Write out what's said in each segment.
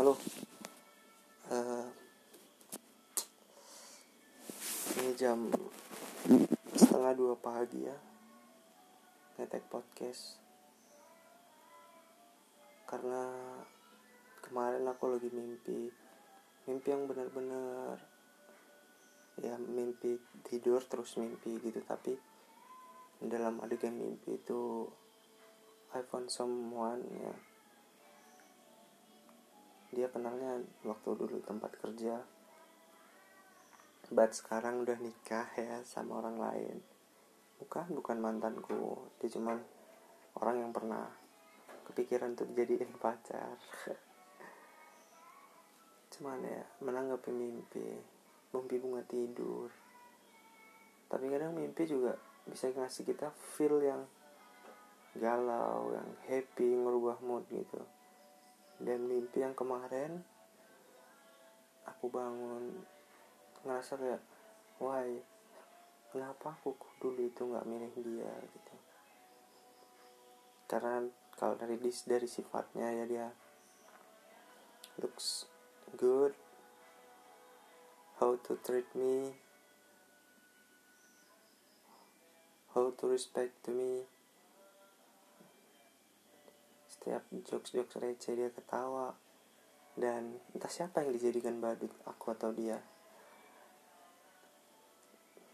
halo. Uh, ini jam setengah dua pagi ya. Ngetek podcast. Karena kemarin aku lagi mimpi mimpi yang benar-benar ya mimpi tidur terus mimpi gitu. Tapi dalam adegan mimpi itu I found someone ya dia kenalnya waktu dulu tempat kerja. But sekarang udah nikah ya sama orang lain. Bukan bukan mantanku. Dia cuman orang yang pernah kepikiran untuk jadiin pacar. Cuman ya menanggapi mimpi mimpi bunga tidur. Tapi kadang mimpi juga bisa ngasih kita feel yang galau yang happy ngerubah mood gitu dan mimpi yang kemarin aku bangun ngerasa kayak why? Kenapa aku dulu itu nggak milih dia? Gitu. Karena kalau dari dari sifatnya ya dia looks good how to treat me how to respect to me setiap jokes-jokes receh dia ketawa. Dan entah siapa yang dijadikan badut aku atau dia.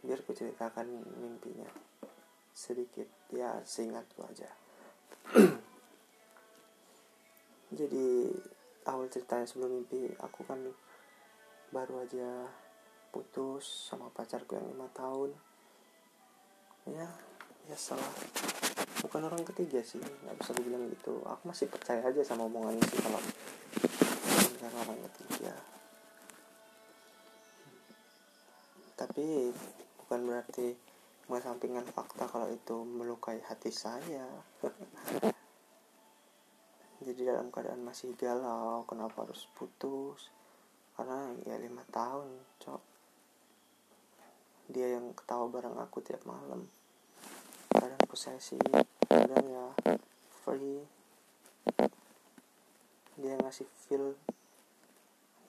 Biar ku ceritakan mimpinya. Sedikit ya seingatku aja. Jadi awal ceritanya sebelum mimpi aku kan baru aja putus sama pacarku yang lima tahun. Ya ya salah. Bukan orang ketiga sih nggak bisa dibilang gitu. Aku masih percaya aja sama omongan sih kalau bukan orang ketiga. Tapi bukan berarti mengesampingkan fakta kalau itu melukai hati saya. Jadi dalam keadaan masih galau kenapa harus putus? Karena ya lima tahun cok. Dia yang ketawa bareng aku tiap malam kadang posesif kadang ya. Free. Dia ngasih feel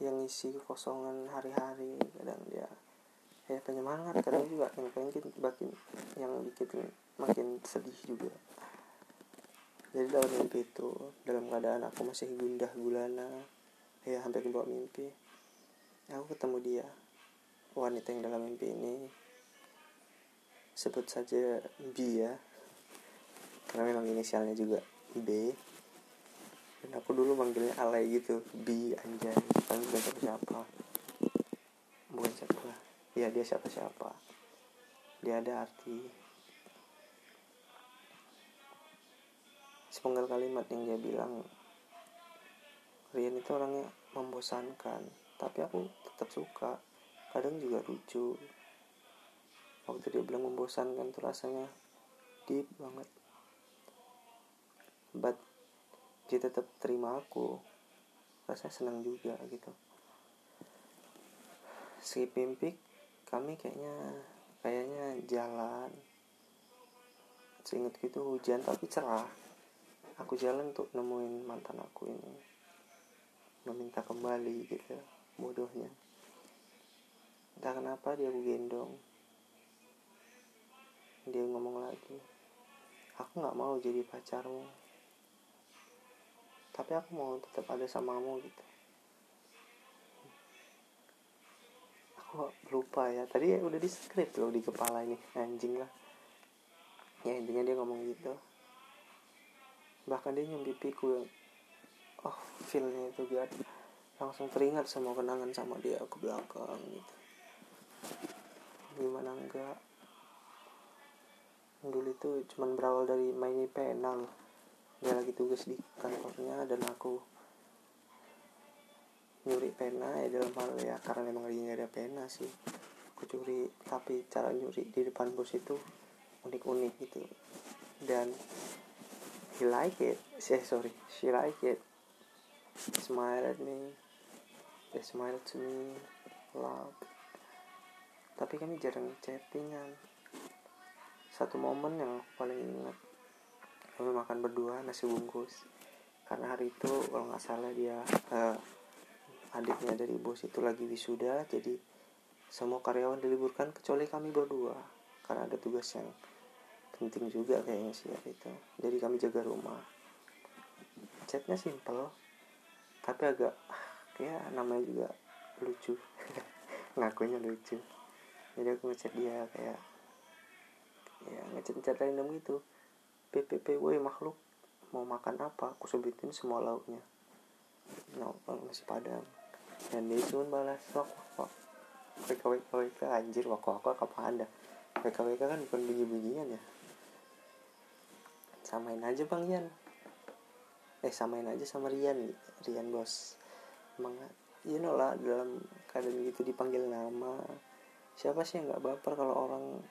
yang isi kekosongan hari-hari kadang dia ya penyemangat kadang juga yang pengen makin yang bikin makin sedih juga. Jadi dalam mimpi itu dalam keadaan aku masih gundah gulana ya hampir kebawa mimpi aku ketemu dia wanita yang dalam mimpi ini sebut saja B ya. Karena memang inisialnya juga B. Dan aku dulu manggilnya alay gitu. B anjay. Bukan bukan siapa siapa bukan siapa. Ya dia siapa siapa dia ada arti. Sepenggal kalimat yang dia bilang. Rian itu orangnya membosankan. Tapi aku tetap suka. Kadang juga lucu waktu dia bilang membosankan tuh rasanya. Deep banget. But dia tetap terima aku. Rasanya senang juga gitu. Skip mimpi kami kayaknya kayaknya jalan. Seingat gitu hujan tapi cerah. Aku jalan untuk nemuin mantan aku ini. Meminta kembali gitu bodohnya. Entah kenapa dia aku gendong dia ngomong lagi aku nggak mau jadi pacarmu. Tapi aku mau tetap ada samamu gitu. Aku lupa ya tadi udah di script loh di kepala ini anjing lah. Ya intinya dia ngomong gitu. Bahkan dia nyium pipiku oh feelnya itu gak langsung teringat semua kenangan sama dia ke belakang gitu. Gimana enggak dulu itu cuman berawal dari main pena loh dia lagi tugas di kantornya dan aku nyuri pena ya dalam hal ya karena memang lagi ada pena sih. Aku curi tapi cara nyuri di depan bos itu unik-unik gitu. Dan he like it. Eh, sorry she like it. Smile at me. They smile to me. Love. Tapi kami jarang chattingan satu momen yang paling ingat. Kami makan berdua nasi bungkus. Karena hari itu kalau nggak salah dia uh, adiknya dari bos itu lagi wisuda jadi semua karyawan diliburkan kecuali kami berdua. Karena ada tugas yang penting juga kayaknya sih itu. Jadi kami jaga rumah. Chatnya simple tapi agak ya namanya juga lucu. Ngakunya lucu. Jadi aku ngechat dia kayak ya ngechat chat random gitu. PPP woi makhluk mau makan apa? Aku sebutin semua lauknya. No, nasi padang. Dan dia cuma balas wak wak WK WK WK anjir wak wak wak apa anda WK WK kan bukan bunyi bunyian ya. Samain aja bang Ian. Eh samain aja sama Rian Rian bos. Emang you know lah dalam keadaan gitu dipanggil nama. Siapa sih yang nggak baper kalau orang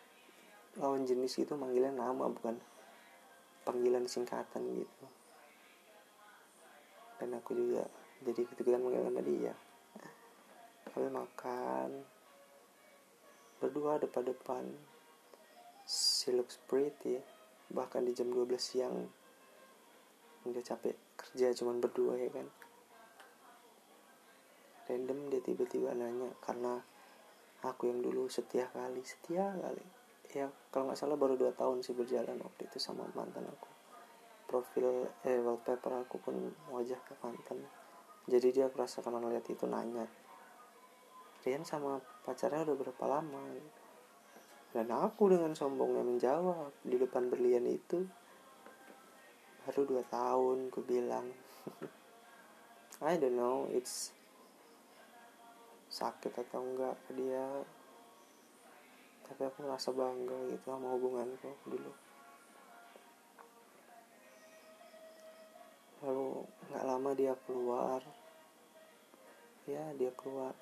lawan jenis itu manggilnya nama bukan panggilan singkatan gitu. Dan aku juga jadi ketika manggil nama dia. Kami makan berdua depan-depan she looks pretty bahkan di jam 12 siang udah capek kerja cuman berdua ya kan. Random dia tiba-tiba nanya karena aku yang dulu setia kali setia kali ya kalau nggak salah baru dua tahun sih berjalan waktu itu sama mantan aku. Profil eh wallpaper aku pun wajah ke mantan. Jadi dia kerasa karena ngeliat itu nanya Rian sama pacarnya udah berapa lama? Dan aku dengan sombongnya menjawab di depan berlian itu baru dua tahun ku bilang. I don't know it's sakit atau enggak ke dia tapi aku merasa bangga gitu sama hubunganku dulu. Lalu nggak lama dia keluar. Ya dia keluar.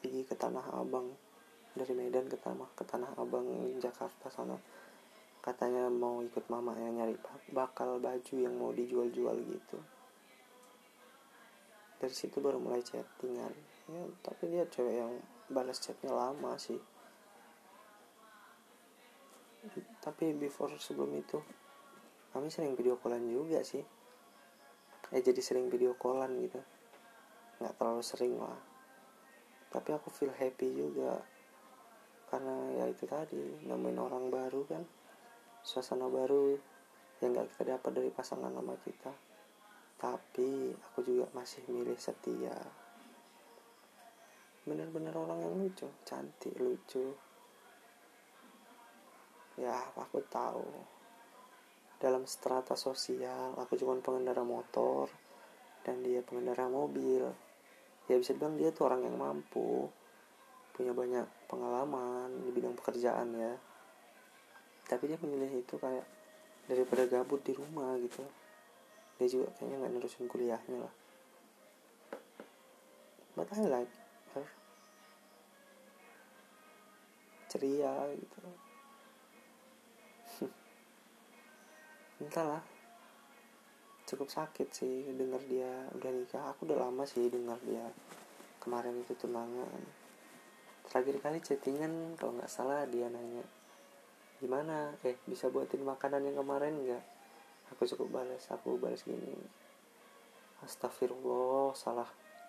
Pergi ke Tanah Abang. Dari Medan ke Tanah ke Tanah Abang Jakarta sana. Katanya mau ikut mama yang nyari bakal baju yang mau dijual-jual gitu. Dari situ baru mulai chattingan. Ya tapi dia cewek yang balas chatnya lama sih. Tapi before sebelum itu kami sering video callan juga sih. Eh jadi sering video callan gitu. Nggak terlalu sering lah. Tapi aku feel happy juga. Karena ya itu tadi nemuin orang baru kan. Suasana baru yang gak kita dapat dari pasangan nama kita. Tapi aku juga masih milih setia bener-bener orang yang lucu cantik lucu. Ya aku tahu. Dalam strata sosial aku cuma pengendara motor dan dia pengendara mobil. Ya bisa bilang dia tuh orang yang mampu punya banyak pengalaman di bidang pekerjaan ya. Tapi dia memilih itu kayak daripada gabut di rumah gitu. Dia juga kayaknya nggak nerusin kuliahnya lah. But I like ceria gitu. Entahlah. Cukup sakit sih dengar dia udah nikah. Aku udah lama sih dengar dia kemarin itu tunangan. Terakhir kali chattingan kalau nggak salah dia nanya gimana? Eh bisa buatin makanan yang kemarin nggak? Aku cukup balas aku balas gini astagfirullah salah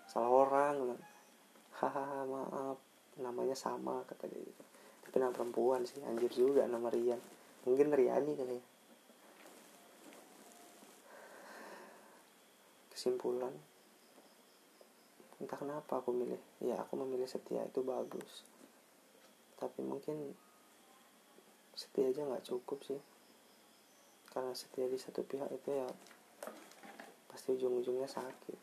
salah orang. Hahaha maaf namanya sama kata dia gitu tapi nama perempuan sih anjir juga nama Rian. Mungkin Riani kali ya. Kesimpulan entah kenapa aku milih. Ya aku memilih setia itu bagus. Tapi mungkin setia aja nggak cukup sih. Karena setia di satu pihak itu ya pasti ujung-ujungnya sakit.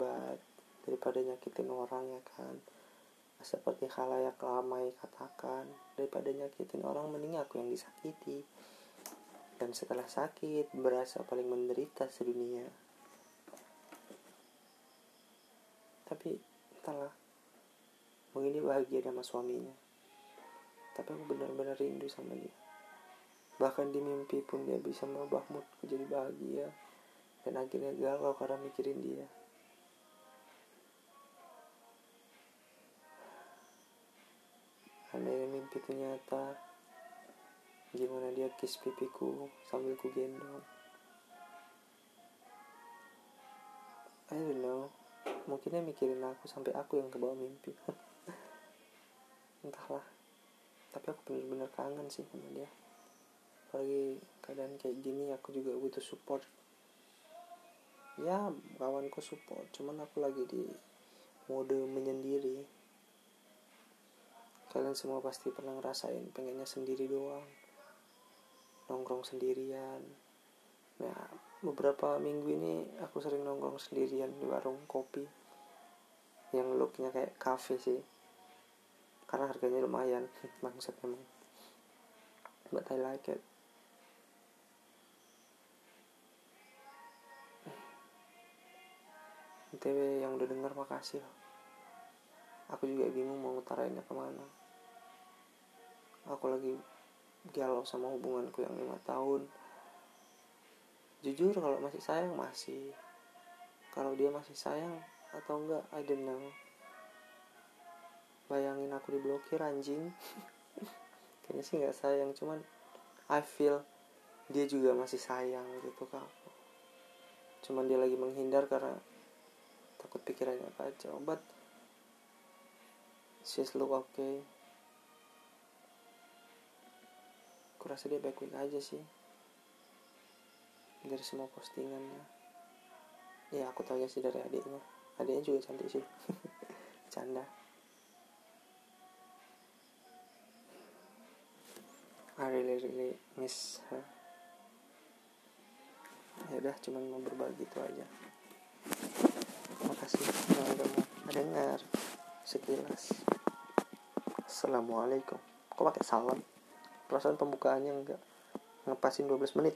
But daripada nyakitin orang ya kan seperti khalayak lamai katakan daripada nyakitin orang mending aku yang disakiti. Dan setelah sakit berasa paling menderita sedunia. Tapi entahlah mungkin dia bahagia sama suaminya. Tapi aku benar-benar rindu sama dia. Bahkan di mimpi pun dia bisa merubah moodku jadi bahagia. Dan akhirnya galau karena mikirin dia Andai mimpi itu nyata Gimana dia kiss pipiku sambil ku gendong. I don't know. Mungkin dia mikirin aku sampai aku yang kebawa mimpi. Entahlah. Tapi aku bener-bener kangen sih sama dia. Apalagi keadaan kayak gini aku juga butuh support. Ya kawanku support. Cuman aku lagi di mode menyendiri kalian semua pasti pernah ngerasain pengennya sendiri doang. Nongkrong sendirian. Nah beberapa minggu ini aku sering nongkrong sendirian di warung kopi. Yang looknya kayak cafe sih. Karena harganya lumayan bangsat emang. But I like it. Yang udah denger makasih loh. Aku juga bingung mau ngutarainnya ke mana aku lagi galau sama hubunganku yang lima tahun. Jujur kalau masih sayang masih. Kalau dia masih sayang atau enggak I don't know. Bayangin aku diblokir anjing. Kayaknya sih nggak sayang cuman I feel dia juga masih sayang gitu ke aku cuman dia lagi menghindar karena takut pikirannya kacau but she's look okay aku rasa dia baik-baik aja sih. Dari semua postingannya. Ya aku tahu ya sih dari adiknya. Adiknya juga cantik sih. Canda. I really really miss her. Ya udah cuman mau berbagi itu aja. Makasih yang udah mau dengar? Sekilas. Assalamualaikum. Kok pakai salam perasaan pembukaannya enggak ngepasin 12 menit